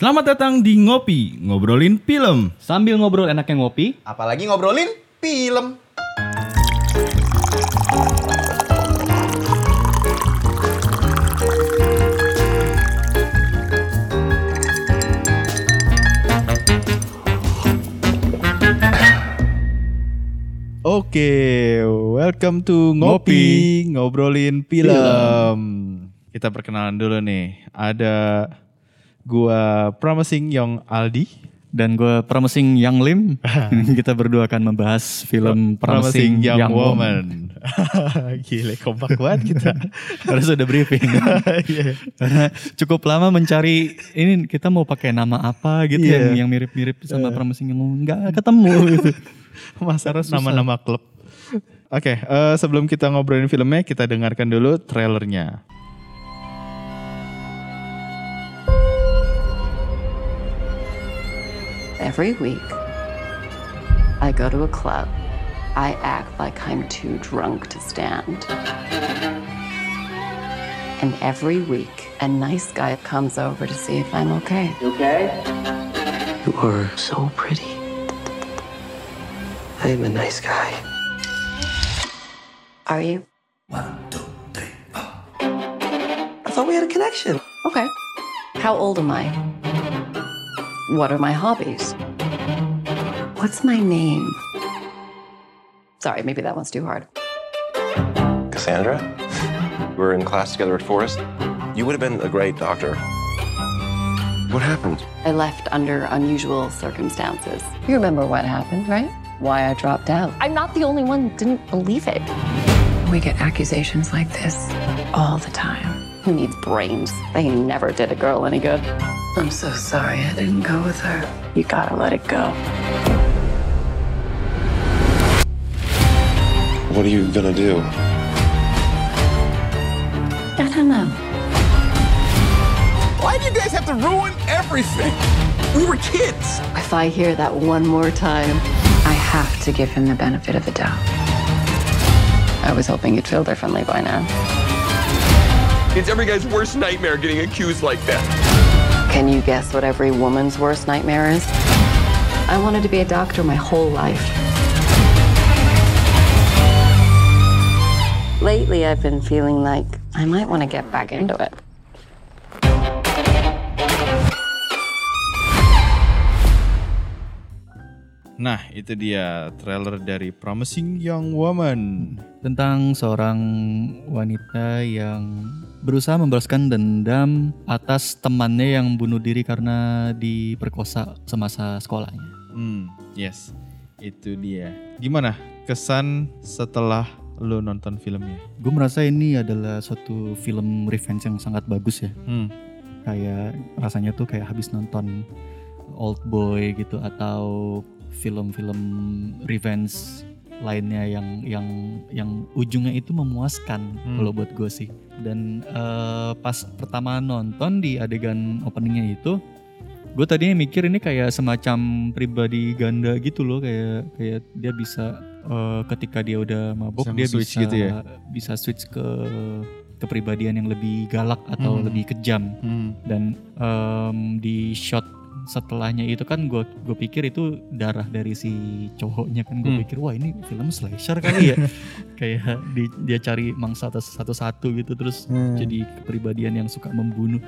Selamat datang di Ngopi, ngobrolin film. Sambil ngobrol enaknya ngopi, Apalagi ngobrolin film. Oke, welcome to Ngopi, ngobrolin film. Kita perkenalan dulu nih. Ada gua Promising Young Aldi. dan gue Promising Young Lim. kita berdua akan membahas film Promising, Young, Young, Woman. Gile, kompak banget kita. Harus udah briefing. Iya. Karena cukup lama mencari ini kita mau pakai nama apa gitu Iya. yang yang mirip-mirip sama Promising Young Woman. Nggak ketemu gitu. Masa Karena susah. nama-nama klub. Oke, eh, sebelum kita ngobrolin filmnya, kita dengarkan dulu trailernya. Every week, I go to a club. I act like I'm too drunk to stand. And every week, a nice guy comes over to see if I'm okay. Okay? You are so pretty. I am a nice guy. Are you? One, two, three, four. I thought we had a connection. Okay. How old am I? What are my hobbies? What's my name? Sorry, maybe that one's too hard. Cassandra? We were in class together at Forest. You would have been a great doctor. What happened? I left under unusual circumstances. You remember what happened, right? Why I dropped out. I'm not the only one who didn't believe it. We get accusations like this all the time. Who needs brains? They never did a girl any good. I'm so sorry I didn't go with her. You gotta let it go. What are you gonna do? I don't know. Why do you guys have to ruin everything? We were kids. If I hear that one more time, I have to give him the benefit of the doubt. I was hoping you'd feel differently by now. It's every guy's worst nightmare getting accused like that. Can you guess what every woman's worst nightmare is? I wanted to be a doctor my whole life. Lately, I've been feeling like I might want to get back into it. Nah, itu dia trailer dari Promising Young Woman. Tentang seorang wanita yang berusaha membalaskan dendam atas temannya yang bunuh diri karena diperkosa semasa sekolahnya. Hmm, yes. Itu dia. Gimana kesan setelah lu nonton filmnya? Gue merasa ini adalah suatu film revenge yang sangat bagus ya. Hmm. kayak rasanya tuh kayak habis nonton Old Boy gitu atau film-film revenge lainnya yang yang yang ujungnya itu memuaskan Hmm. kalau buat gue sih dan eh, pas pertama nonton di adegan openingnya itu gue tadinya mikir ini kayak semacam pribadi ganda gitu loh kayak kayak dia bisa eh, ketika dia udah mabok Bisa dia bisa gitu ya? bisa switch ke kepribadian yang lebih galak atau Hmm. lebih kejam Hmm. dan em, di shot setelahnya itu kan gue gue pikir itu darah dari si cowoknya kan gue Hmm. pikir wah ini film slasher kali ya kayak di- dia cari mangsa satu-satu gitu terus Hmm. jadi kepribadian yang suka membunuh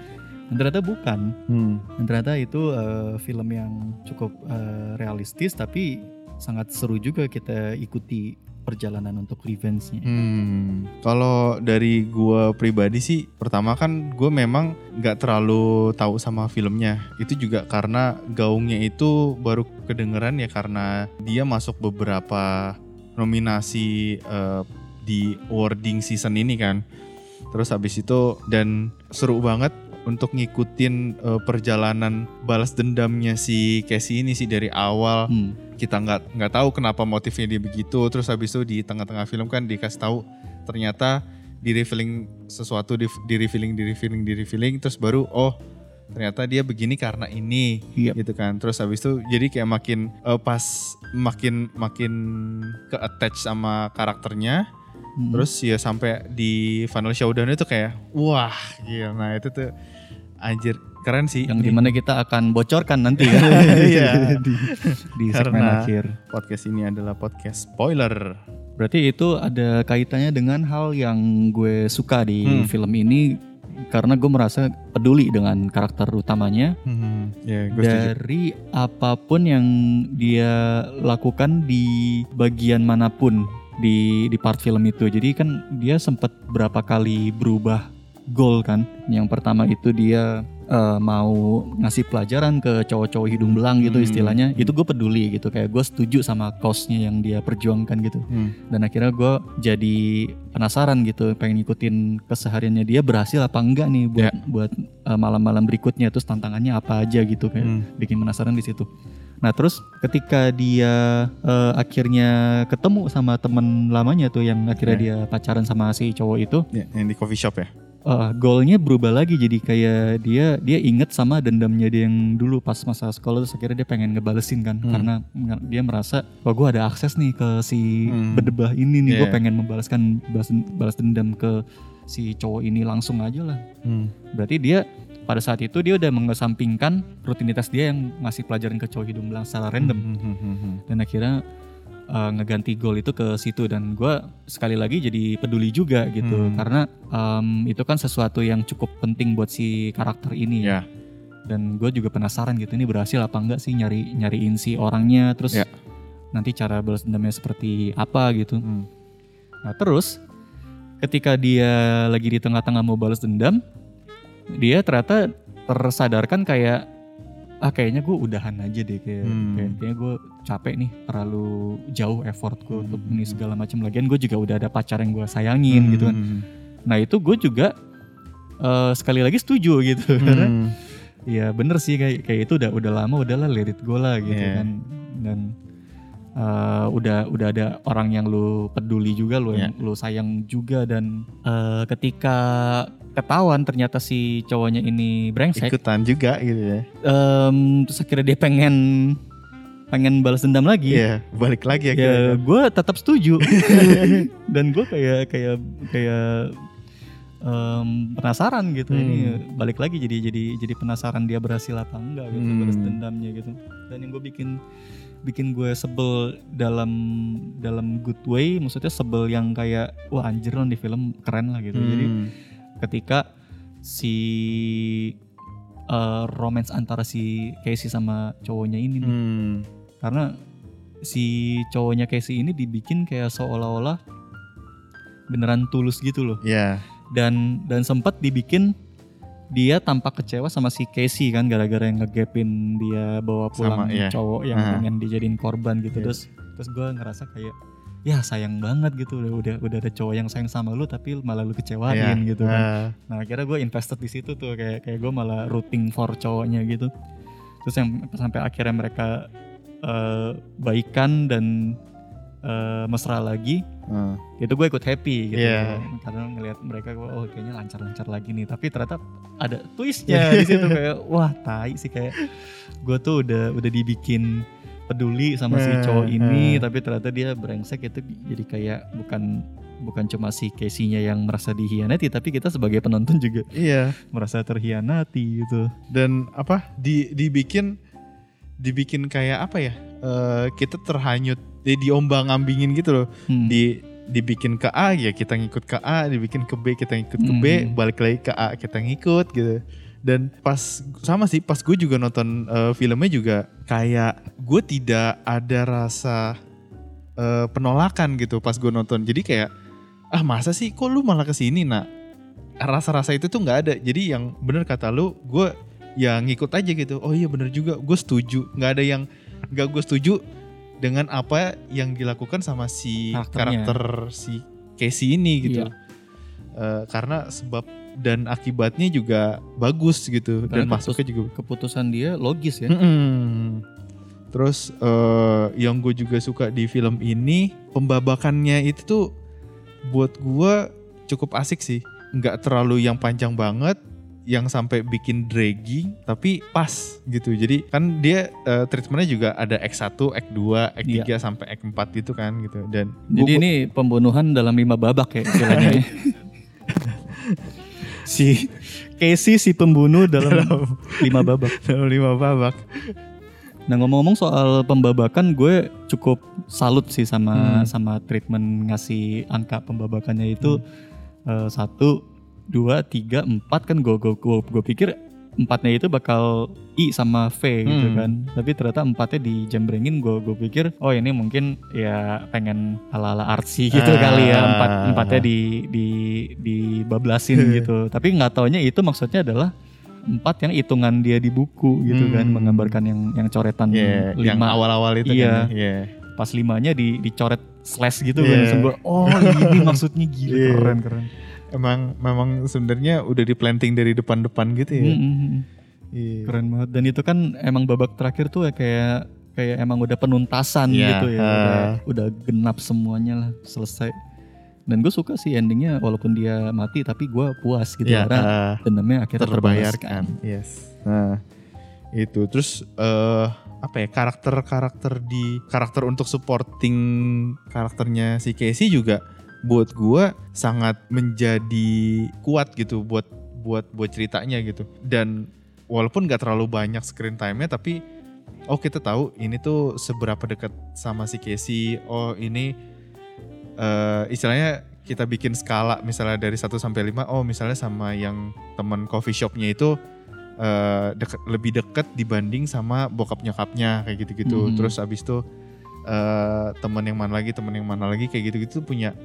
dan ternyata bukan Hmm. dan ternyata itu eh, film yang cukup eh, realistis tapi sangat seru juga kita ikuti perjalanan untuk revenge-nya Hmm, kalau dari gua pribadi sih, pertama kan gue memang nggak terlalu tahu sama filmnya. Itu juga karena gaungnya itu baru kedengeran ya karena dia masuk beberapa nominasi eh, di awarding season ini kan. Terus habis itu dan seru banget untuk ngikutin eh, perjalanan balas dendamnya si Casey ini sih dari awal. Hmm. kita nggak nggak tahu kenapa motifnya dia begitu. Terus habis itu di tengah-tengah film kan dikasih tahu ternyata di revealing sesuatu di, di revealing di revealing di revealing. Terus baru oh ternyata dia begini karena ini Iya. gitu kan. Terus habis itu jadi kayak makin eh, pas makin makin ke attach sama karakternya Hmm. Terus ya sampai di final showdown itu kayak wah gila. Nah itu tuh anjir keren sih. yang Ini di mana kita akan bocorkan nanti ya Iya. di, di segmen Karena- akhir. podcast ini adalah podcast spoiler. Berarti itu ada kaitannya dengan hal yang gue suka di Hmm. film ini karena gue merasa peduli dengan karakter utamanya Hmm, ya gue setuju. dari apa pun yang dia lakukan di bagian mana pun di di part film itu. Jadi kan dia sempat berapa kali berubah goal kan. Yang pertama itu dia eh, mau ngasih pelajaran ke cowok-cowok hidung belang gitu Hmm. istilahnya. Itu gue peduli gitu kayak gue setuju sama cause-nya yang dia perjuangkan gitu. Hmm. Dan akhirnya gue jadi penasaran gitu, pengen ngikutin kesehariannya dia berhasil apa enggak nih buat buat uh, malam-malam berikutnya terus tantangannya apa aja gitu kayak Hmm. bikin penasaran di situ. Nah terus ketika dia uh, akhirnya ketemu sama temen lamanya tuh yang akhirnya Ya. dia pacaran sama si cowok itu, Ya, yang di coffee shop ya. uh, goalnya berubah lagi jadi kayak dia dia inget sama dendamnya dia yang dulu pas masa sekolah terus akhirnya dia pengen ngebalesin kan Hmm. karena dia merasa wah gue ada akses nih ke si Hmm. berdebah ini nih gue Yeah. pengen membalaskan balas, balas dendam ke si cowok ini langsung aja lah Hmm. berarti dia pada saat itu dia udah mengesampingkan rutinitas dia yang ngasih pelajaran ke cowok hidung belang secara random Hmm, hmm, hmm, hmm. dan akhirnya uh, ngeganti goal itu ke situ dan gue sekali lagi jadi peduli juga gitu Hmm. karena um, itu kan sesuatu yang cukup penting buat si karakter ini Ya. dan gue juga penasaran gitu ini berhasil apa enggak sih nyari nyariin si orangnya terus Ya. nanti cara balas dendamnya seperti apa gitu Hmm. nah terus ketika dia lagi di tengah-tengah mau balas dendam dia ternyata tersadarkan kayak ah kayaknya gue udahan aja deh kayak, Hmm. kayak kayaknya gue capek nih terlalu jauh effort gue Hmm. untuk ini segala macam lagian gue juga udah ada pacar yang gue sayangin gitu kan Hmm. nah itu gue juga eh, sekali lagi setuju gitu karena Hmm. ya bener sih kayak kayak itu udah udah lama udahlah let it go lah gitu Iya. kan dan eh, udah udah ada orang yang lu peduli juga lu yang lu sayang juga dan eh, ketika ketahuan ternyata si cowoknya ini brengsek Ikutan juga gitu ya. em, terus akhirnya dia pengen pengen balas dendam lagi Iya, balik lagi ya. ya gue tetap setuju dan gue kayak kayak kayak em, penasaran gitu Hmm. ini balik lagi jadi jadi jadi penasaran dia berhasil apa enggak gitu Hmm. balas dendamnya gitu dan yang gue bikin bikin gue sebel dalam dalam good way maksudnya sebel yang kayak wah anjir loh di film keren lah gitu jadi Hmm. Ketika si eh, romance antara si Casey sama cowoknya ini nih Hmm. karena si cowoknya Casey ini dibikin kayak seolah-olah beneran tulus gitu loh Ya. dan dan sempat dibikin dia tampak kecewa sama si Casey kan gara-gara yang ngegapin dia bawa pulang Sama, iya. cowok yang Aha. pengen dijadiin korban gitu Iya. terus terus gue ngerasa kayak ya sayang banget gitu udah udah udah ada cowok yang sayang sama lu tapi malah lu kecewain Iya. gitu kan Ah. Nah akhirnya gue invested di situ tuh kayak kayak gue malah rooting for cowoknya gitu. Terus yang sampai akhirnya mereka eh, baikan dan eh, mesra lagi, Ah. itu gue ikut happy gitu. Iya. Karena ngelihat mereka gue oh kayaknya lancar-lancar lagi nih. Tapi ternyata ada twistnya di situ kayak wah tai sih kayak gue tuh udah udah dibikin peduli sama si Eh, cowok ini eh. tapi ternyata dia brengsek itu jadi kayak bukan bukan cuma si Casey-nya yang merasa dihianati tapi kita sebagai penonton juga Iya. merasa terhianati gitu. Dan apa? Di dibikin dibikin kayak apa ya? Eh, kita terhanyut di diombang ambingin gitu loh. Hmm. Di dibikin ke A ya kita ngikut ke A, dibikin ke B kita ngikut ke B, Hmm. balik lagi ke A kita ngikut gitu. Dan pas sama sih pas gue juga nonton eh, filmnya juga kayak gue tidak ada rasa eh, penolakan gitu pas gue nonton. Jadi kayak ah masa sih kok lu malah ke sini nak? Rasa-rasa itu tuh nggak ada. Jadi yang bener kata lu, gue ya ngikut aja gitu. Oh iya bener juga, gue setuju. Nggak ada yang nggak gue setuju dengan apa yang dilakukan sama si Karakternya. karakter si Casey ini gitu. Iya. Eh, karena sebab dan akibatnya juga bagus gitu dan Karena masuknya juga Keputusan dia logis ya. Mm-mm. Terus eh, yang gue juga suka di film ini pembabakannya itu tuh buat gue cukup asik sih. Nggak terlalu yang panjang banget, yang sampai bikin dragging, tapi pas gitu. Jadi kan dia eh, treatmentnya juga ada X1, X2, X3 sampai X4 gitu kan gitu. Dan Jadi gua- ini pembunuhan dalam lima babak ya istilahnya. si Casey si pembunuh dalam lima babak. Dalam lima babak. Nah ngomong-ngomong soal pembabakan, gue cukup salut sih sama Hmm. sama treatment ngasih angka pembabakannya itu eh, satu, dua, tiga, empat kan gue gue gue, gue pikir empatnya itu bakal I sama V gitu Hmm. kan. Tapi ternyata empatnya dijembrengin gue gue pikir oh ini mungkin ya pengen ala-ala artsy gitu Ah. kali ya empat empatnya di di dibablasin gitu. Tapi nggak taunya itu maksudnya adalah empat yang hitungan dia di buku gitu kan Hmm. menggambarkan yang yang coretan Iya, yang lima awal-awal itu Iya. kan. Iya. pas limanya di dicoret slash gitu Iya. kan Langsung gua, oh ini maksudnya gila Iya. keren keren Emang memang sebenarnya udah di planting dari depan-depan gitu ya. Mm, mm, mm. Iya. keren banget dan itu kan emang babak terakhir tuh ya kayak kayak emang udah penuntasan Iya, gitu ya ah. udah, udah genap semuanya lah selesai dan gue suka sih endingnya walaupun dia mati tapi gua puas gitu Ya, karena ah, dendamnya akhirnya terbayarkan. Yes. Nah, itu terus eh apa ya karakter-karakter di karakter untuk supporting karakternya si Casey juga buat gua sangat menjadi kuat gitu buat buat buat ceritanya gitu. Dan walaupun gak terlalu banyak screen time-nya tapi oh kita tahu ini tuh seberapa dekat sama si Casey. Oh, ini eh istilahnya kita bikin skala misalnya dari 1 sampai 5 oh misalnya sama yang teman coffee shopnya itu eh deket, lebih deket dibanding sama bokap nyokapnya kayak gitu-gitu Mhm. terus abis itu eh teman yang mana lagi teman yang mana lagi kayak gitu-gitu punya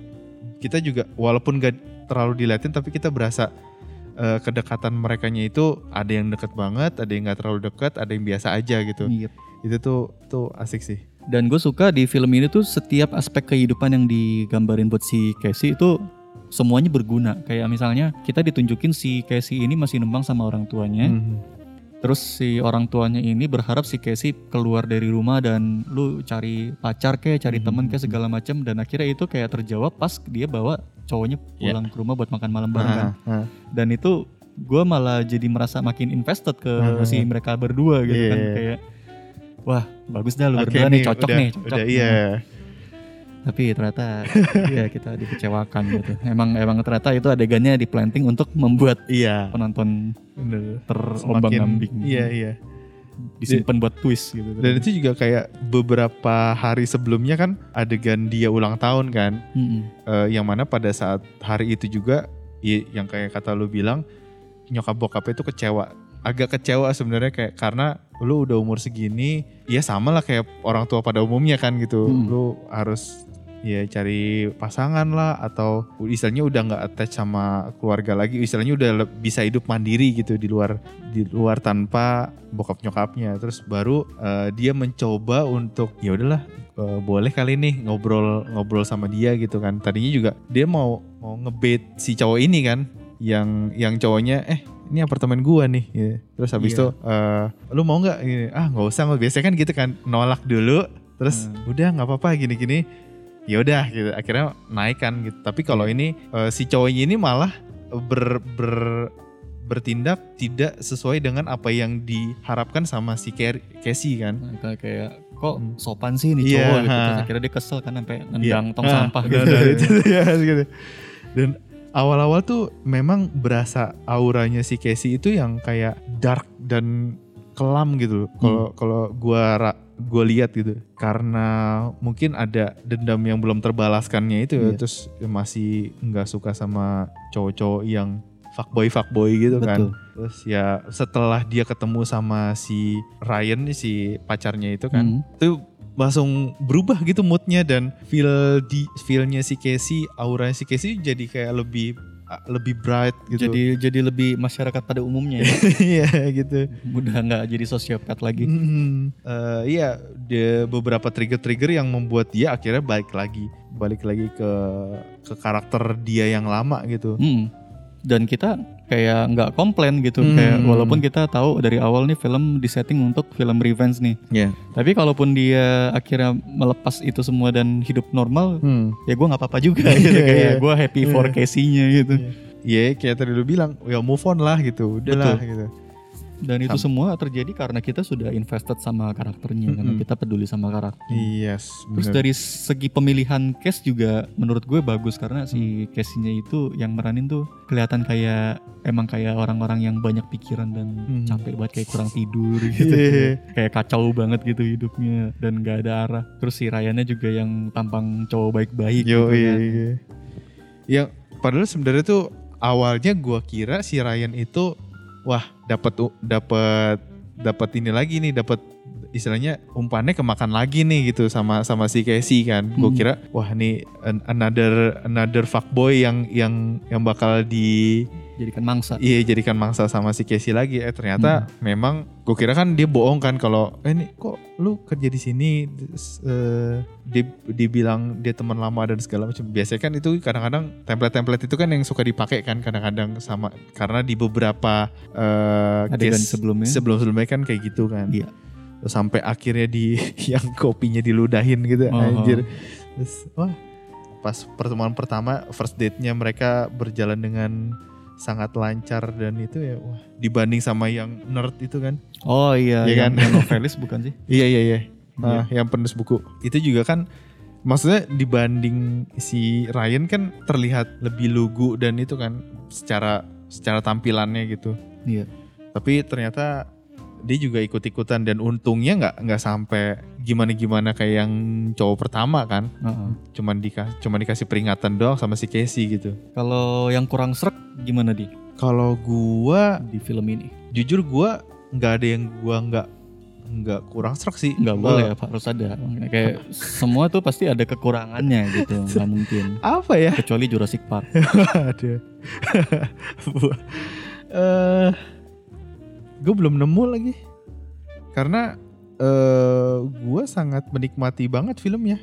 kita juga walaupun gak terlalu diliatin tapi kita berasa eh, kedekatan merekanya itu ada yang deket banget ada yang gak terlalu deket ada yang biasa aja gitu Iya. itu tuh tuh asik sih Dan gue suka di film ini tuh setiap aspek kehidupan yang digambarin buat si Casey itu semuanya berguna. Kayak misalnya kita ditunjukin si Casey ini masih nembang sama orang tuanya. Mhm. Terus si orang tuanya ini berharap si Casey keluar dari rumah dan lu cari pacar kayak cari temen kayak segala macam dan akhirnya itu kayak terjawab pas dia bawa cowoknya Iya. pulang ke rumah buat makan malam bareng kan. Dan itu gue malah jadi merasa makin invested ke si mereka berdua gitu Iya, kan iya. kayak wah bagus dah lu berdua nih cocok udah, nih cocok. udah iya Tapi ternyata ya kita dikecewakan gitu. Emang emang ternyata itu adegannya di planting untuk membuat iya penonton bener terombang-ambing. iya iya Disimpan buat twist gitu. Dan itu juga kayak beberapa hari sebelumnya kan adegan dia ulang tahun kan, Mm-mm. Eh, yang mana pada saat hari itu juga i- yang kayak kata lu bilang nyokap bokapnya itu kecewa, agak kecewa sebenarnya kayak karena lu udah umur segini, ya sama lah kayak orang tua pada umumnya kan gitu, Hmm. lu harus ya cari pasangan lah atau istilahnya udah nggak attach sama keluarga lagi, istilahnya udah bisa hidup mandiri gitu di luar di luar tanpa bokap nyokapnya terus baru eh, dia mencoba untuk ya udahlah eh, boleh kali nih ngobrol ngobrol sama dia gitu kan tadinya juga dia mau mau ngebait si cowok ini kan yang yang cowoknya eh ini apartemen gua nih gitu. terus habis Iya. itu eh, lu mau nggak ah nggak usah biasanya kan gitu kan nolak dulu terus Hmm. udah nggak apa-apa gini-gini ya udah gitu akhirnya naik kan gitu tapi kalau ini eh, si cowoknya ini malah ber, ber bertindak tidak sesuai dengan apa yang diharapkan sama si Casey kan Nah, kayak, kayak kok Hmm. sopan sih nih Iya, cowok gitu. Terus akhirnya dia kesel kan sampai Iya. nendang tong Ah, sampah gitu. nah, itu ya, gitu. Dan awal-awal tuh memang berasa auranya si Casey itu yang kayak dark dan kelam gitu. Kalau kalau gua gua lihat gitu. Karena mungkin ada dendam yang belum terbalaskannya itu ya, Iya. terus masih nggak suka sama cowok-cowok yang fuckboy fuckboy gitu kan. Betul. Terus ya setelah dia ketemu sama si Ryan si pacarnya itu kan, Hmm. itu langsung berubah gitu moodnya dan feel di feelnya si Casey, auranya si Casey jadi kayak lebih lebih bright gitu. Jadi jadi lebih masyarakat pada umumnya ya. Iya gitu. Udah nggak jadi sosiopat lagi. Hmm, eh, iya, dia beberapa trigger-trigger yang membuat dia akhirnya balik lagi, balik lagi ke ke karakter dia yang lama gitu. Hmm. Dan kita kayak nggak komplain gitu Hmm. kayak walaupun kita tahu dari awal nih film disetting untuk film revenge nih. Iya. Tapi kalaupun dia akhirnya melepas itu semua dan hidup normal, Hmm. ya gue nggak apa-apa juga gitu Iya, kayak iya. gue happy for Iya. Casey-nya gitu. Iya, kayak tadi lu bilang, ya move on lah gitu, udahlah gitu. Dan itu semua terjadi karena kita sudah invested sama karakternya, karena Mm-mm. kita peduli sama karakter. Yes. Terus bener. dari segi pemilihan cast juga menurut gue bagus karena Hmm. si castnya itu yang meranin tuh kelihatan kayak emang kayak orang-orang yang banyak pikiran dan Hmm. capek banget kayak kurang tidur gitu. Iya. kayak kacau banget gitu hidupnya dan gak ada arah. Terus si Ryannya juga yang tampang cowok baik-baik Yo, gitu iya, kan. iya. Yang padahal sebenarnya tuh awalnya gua kira si Ryan itu wah dapat dapat dapat ini lagi nih, dapat istilahnya umpannya kemakan lagi nih gitu sama sama si Casey kan. Gue Hmm. kira wah nih an- another another fuckboy yang yang yang bakal di Jadikan mangsa. iya jadikan mangsa sama si Casey lagi. Eh ternyata memang gue kira kan dia bohong kan kalau eh ini kok lu kerja di sini eh, dia dibilang dia teman lama dan segala macam. Biasanya kan itu kadang-kadang template-template itu kan yang suka dipakai kan kadang-kadang sama karena di beberapa Adegan case sebelumnya. sebelum-sebelumnya kan kayak gitu kan. Iya. Terus sampai akhirnya di yang kopinya diludahin gitu Oh. anjir. Terus wah pas pertemuan pertama first date-nya mereka berjalan dengan sangat lancar dan itu ya wah dibanding sama yang nerd itu kan. Oh iya, Iya yang, kan? novelis bukan sih? Iya iya iya. Iya. Ah, yang penulis buku. Itu juga kan maksudnya dibanding si Ryan kan terlihat lebih lugu dan itu kan secara secara tampilannya gitu. Iya. Tapi ternyata dia juga ikut-ikutan dan untungnya nggak nggak sampai gimana-gimana kayak yang cowok pertama kan. Heeh. Cuman dikasih cuman dikasih peringatan doang sama si Casey gitu. Kalau yang kurang serak gimana di Kalau gua di film ini? jujur gua nggak ada yang gua nggak nggak kurang serak sih. Nggak Eh, boleh ya, Pak, harus ada. Kayak semua tuh pasti ada kekurangannya gitu, nggak mungkin. Apa ya? Kecuali Jurassic Park. Ada. Eh, gue belum nemu lagi. Karena eh gue sangat menikmati banget filmnya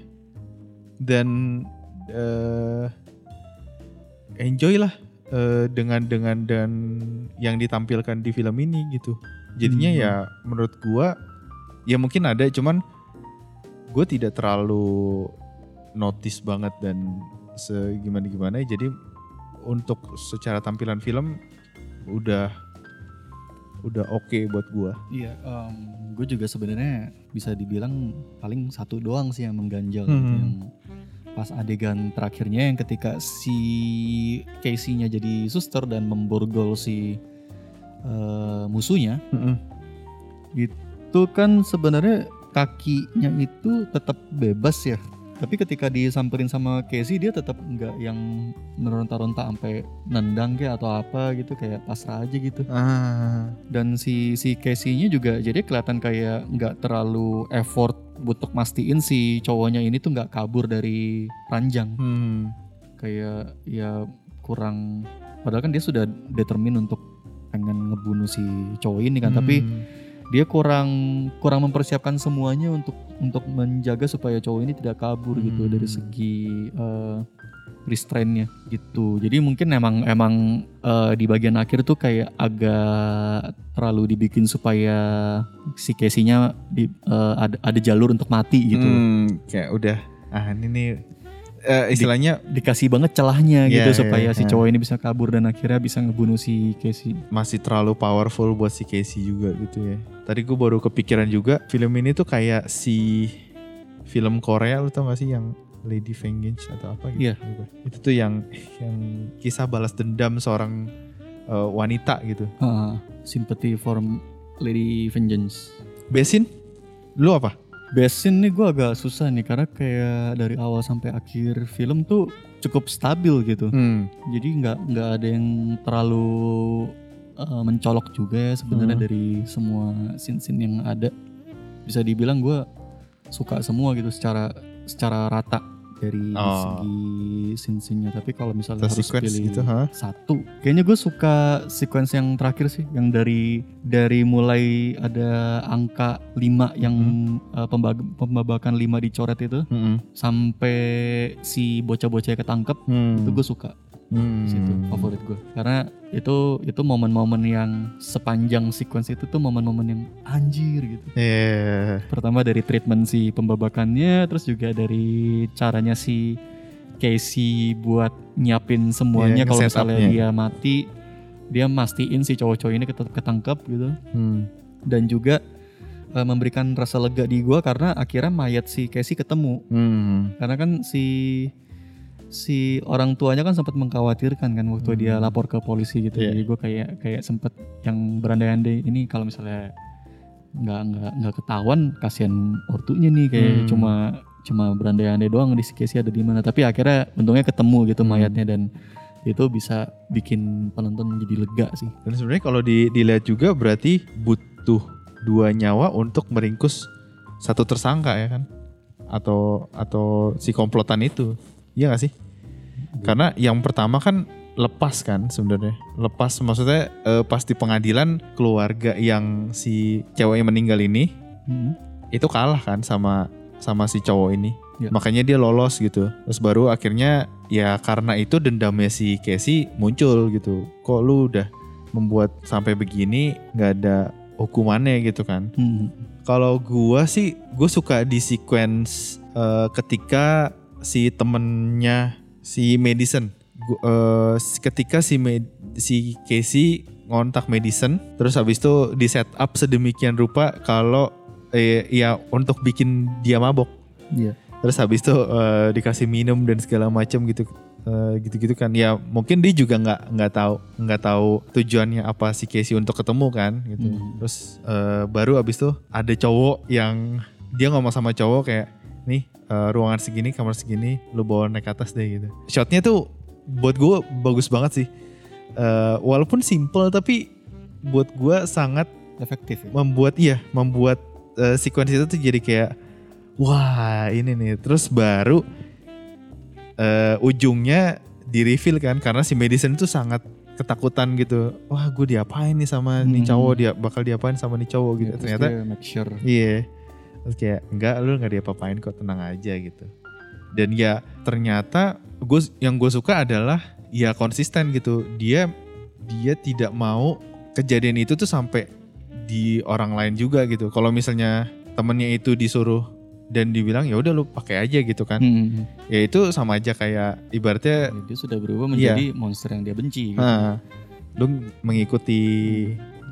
dan eh enjoy lah eh, dengan dengan dan yang ditampilkan di film ini gitu. Jadinya Hmm. ya menurut gue ya mungkin ada cuman gue tidak terlalu notice banget dan segimana gimana jadi untuk secara tampilan film udah udah oke buat gua. Iya, gue juga sebenarnya bisa dibilang paling satu doang sih yang mengganjal gitu, Hmm. yang pas adegan terakhirnya yang ketika si Casey-nya jadi suster dan memborgol si eh, musuhnya itu kan sebenarnya kakinya itu tetap bebas ya. Tapi ketika disamperin sama Casey dia tetap nggak yang meronta-ronta sampai nendang kayak atau apa gitu kayak pasrah aja gitu. Ah, dan si si Casey-nya juga jadi kelihatan kayak nggak terlalu effort untuk mastiin si cowoknya ini tuh nggak kabur dari ranjang. Hmm, kayak ya kurang padahal kan dia sudah determin untuk pengen ngebunuh si cowok ini kan. Tapi hmm. Dia kurang kurang mempersiapkan semuanya untuk untuk menjaga supaya cowok ini tidak kabur gitu Hmm. dari segi eh, restrainnya gitu jadi mungkin emang emang eh, di bagian akhir tuh kayak agak terlalu dibikin supaya si Casey-nya di, eh, ada ada jalur untuk mati gitu Hmm, kayak udah ah ini nih eh, istilahnya dikasih banget celahnya Iya, gitu iya, supaya si iya. cowok ini bisa kabur dan akhirnya bisa ngebunuh si Casey masih terlalu powerful buat si Casey juga gitu ya. Tadi gue baru kepikiran juga film ini tuh kayak si film Korea lu tau gak sih yang Lady Vengeance atau apa gitu. Iya. Lupa. Itu tuh yang yang kisah balas dendam seorang eh, wanita gitu. Ah, sympathy for Lady Vengeance Besin, lu apa? Best scene nih gue agak susah nih karena kayak dari awal sampai akhir film tuh cukup stabil gitu. Hmm. Jadi nggak nggak ada yang terlalu uh, mencolok juga ya sebenarnya Hmm. dari semua scene-scene yang ada. Bisa dibilang gue suka semua gitu secara secara rata dari Oh. segi scene-scene-nya. Tapi kalau misalnya The harus pilih gitu, ha? satu, kayaknya gue suka sequence yang terakhir sih, yang dari dari mulai ada angka 5 yang uh, pembag- pembabakan 5 dicoret itu Hmm. sampai si bocah-bocah ketangkep Hmm. itu gue suka Hmm. di situ favorit gue karena itu itu momen-momen yang sepanjang sequence itu tuh momen-momen yang anjir gitu Iya. pertama dari treatment si pembabakannya terus juga dari caranya si Casey buat nyiapin semuanya Iya, kalau misalnya dia mati dia mastiin si cowok-cowok ini tetap ketangkep gitu Hmm. dan juga eh, memberikan rasa lega di gua karena akhirnya mayat si Casey ketemu Hmm. karena kan si si orang tuanya kan sempat mengkhawatirkan kan waktu dia lapor ke polisi gitu Iya. jadi gue kayak kayak sempet yang berandai-andai ini kalau misalnya nggak nggak nggak ketahuan kasihan ortunya nih kayak Hmm. cuma cuma berandai-andai doang di ada di mana tapi akhirnya untungnya ketemu gitu Hmm. mayatnya dan itu bisa bikin penonton jadi lega sih Dan sebenarnya kalau di, dilihat juga berarti butuh dua nyawa untuk meringkus satu tersangka ya kan? Atau atau si komplotan itu. Iya gak sih? Karena yang pertama kan lepas kan sebenarnya. Lepas maksudnya eh, pas di pengadilan keluarga yang si cewek yang meninggal ini Hmm. itu kalah kan sama sama si cowok ini. Ya. Makanya dia lolos gitu. Terus baru akhirnya ya karena itu dendamnya si Casey muncul gitu. Kok lu udah membuat sampai begini nggak ada hukumannya gitu kan. Hmm. Kalau gua sih gue suka di sequence eh, ketika si temennya si Madison Gu- eh, ketika si Med- si Casey ngontak Madison terus habis itu di set up sedemikian rupa kalau eh, ya untuk bikin dia mabok Iya. terus habis itu eh, dikasih minum dan segala macam gitu Eh, gitu-gitu kan ya mungkin dia juga nggak nggak tahu nggak tahu tujuannya apa si Casey untuk ketemu kan gitu Hmm. terus eh, baru habis itu ada cowok yang dia ngomong sama cowok kayak nih eh, ruangan segini kamar segini lu bawa naik atas deh gitu. Shotnya tuh buat gue bagus banget sih. Eh, walaupun simple tapi buat gue sangat efektif ya? membuat iya membuat eh, sequence itu tuh jadi kayak wah ini nih. Terus baru eh, ujungnya di reveal kan karena si Madison itu sangat ketakutan gitu. Wah gue diapain nih sama nih Hmm. cowok dia bakal diapain sama nih cowok gitu. Terus ternyata make sure. iya terus kayak enggak lu nggak diapa-apain kok tenang aja gitu. Dan ya ternyata gue yang gue suka adalah ya konsisten gitu. Dia dia tidak mau kejadian itu tuh sampai di orang lain juga gitu. Kalau misalnya temennya itu disuruh dan dibilang ya udah lu pakai aja gitu kan. Hmm. ya itu sama aja kayak ibaratnya Ya, dia sudah berubah menjadi monster yang dia benci gitu. ah, lu mengikuti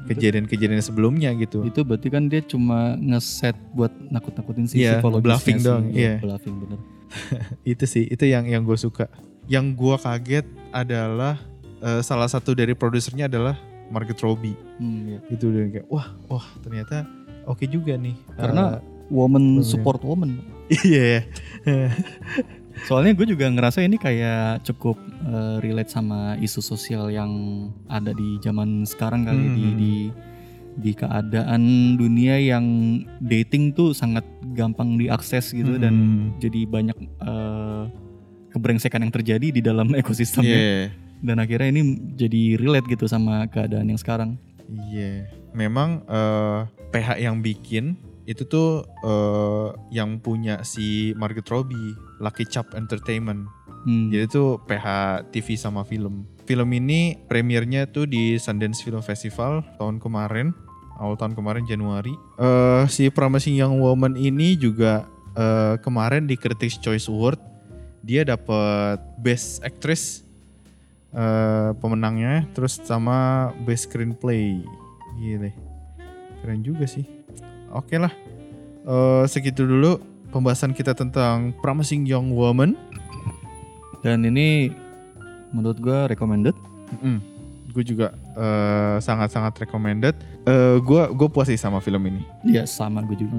kejadian-kejadian sebelumnya gitu Itu berarti kan dia cuma ngeset buat nakut-nakutin si Iya, psikologisnya bluffing sih. doang, iya. Bluffing bener. itu sih itu yang yang gue suka yang gue kaget adalah eh, salah satu dari produsernya adalah Margot Robbie Hmm, iya. itu dan kayak wah wah ternyata oke juga nih Karena woman bener. support woman. Iya ya Soalnya gue juga ngerasa ini kayak cukup eh, relate sama isu sosial yang ada di zaman sekarang kali Hmm. di di di keadaan dunia yang dating tuh sangat gampang diakses gitu dan Hmm. jadi banyak eh, kebrengsekan yang terjadi di dalam ekosistemnya. iya Dan akhirnya ini jadi relate gitu sama keadaan yang sekarang. iya memang eh, PH yang bikin itu tuh eh, yang punya si Margot Robbie Lucky Chap Entertainment Hmm. Jadi tuh PH TV sama film. Film ini premiernya tuh di Sundance Film Festival tahun kemarin, awal tahun kemarin Januari. Eh si Promising Young Woman ini juga eh, kemarin di Critics Choice Award dia dapat Best Actress eh, pemenangnya, terus sama Best Screenplay. Gile, keren juga sih. Oke lah, Eh, segitu dulu pembahasan kita tentang Promising Young Woman. Dan ini menurut gue recommended. gue juga eh, sangat-sangat recommended. Eh, Gue gue puas sih sama film ini. Ya sama gue juga.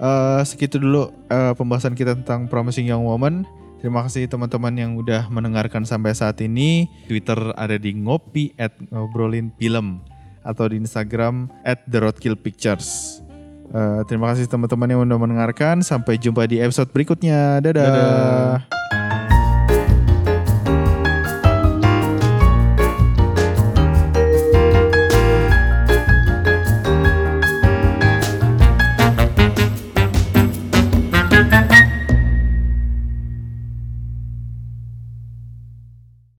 Eh, segitu dulu eh, pembahasan kita tentang Promising Young Woman. Terima kasih teman-teman yang udah mendengarkan sampai saat ini. Twitter ada di ngopi at ngobrolin film atau di Instagram at the Roadkill Pictures. Eh, terima kasih teman-teman yang udah mendengarkan. Sampai jumpa di episode berikutnya. Dadah. Dadah.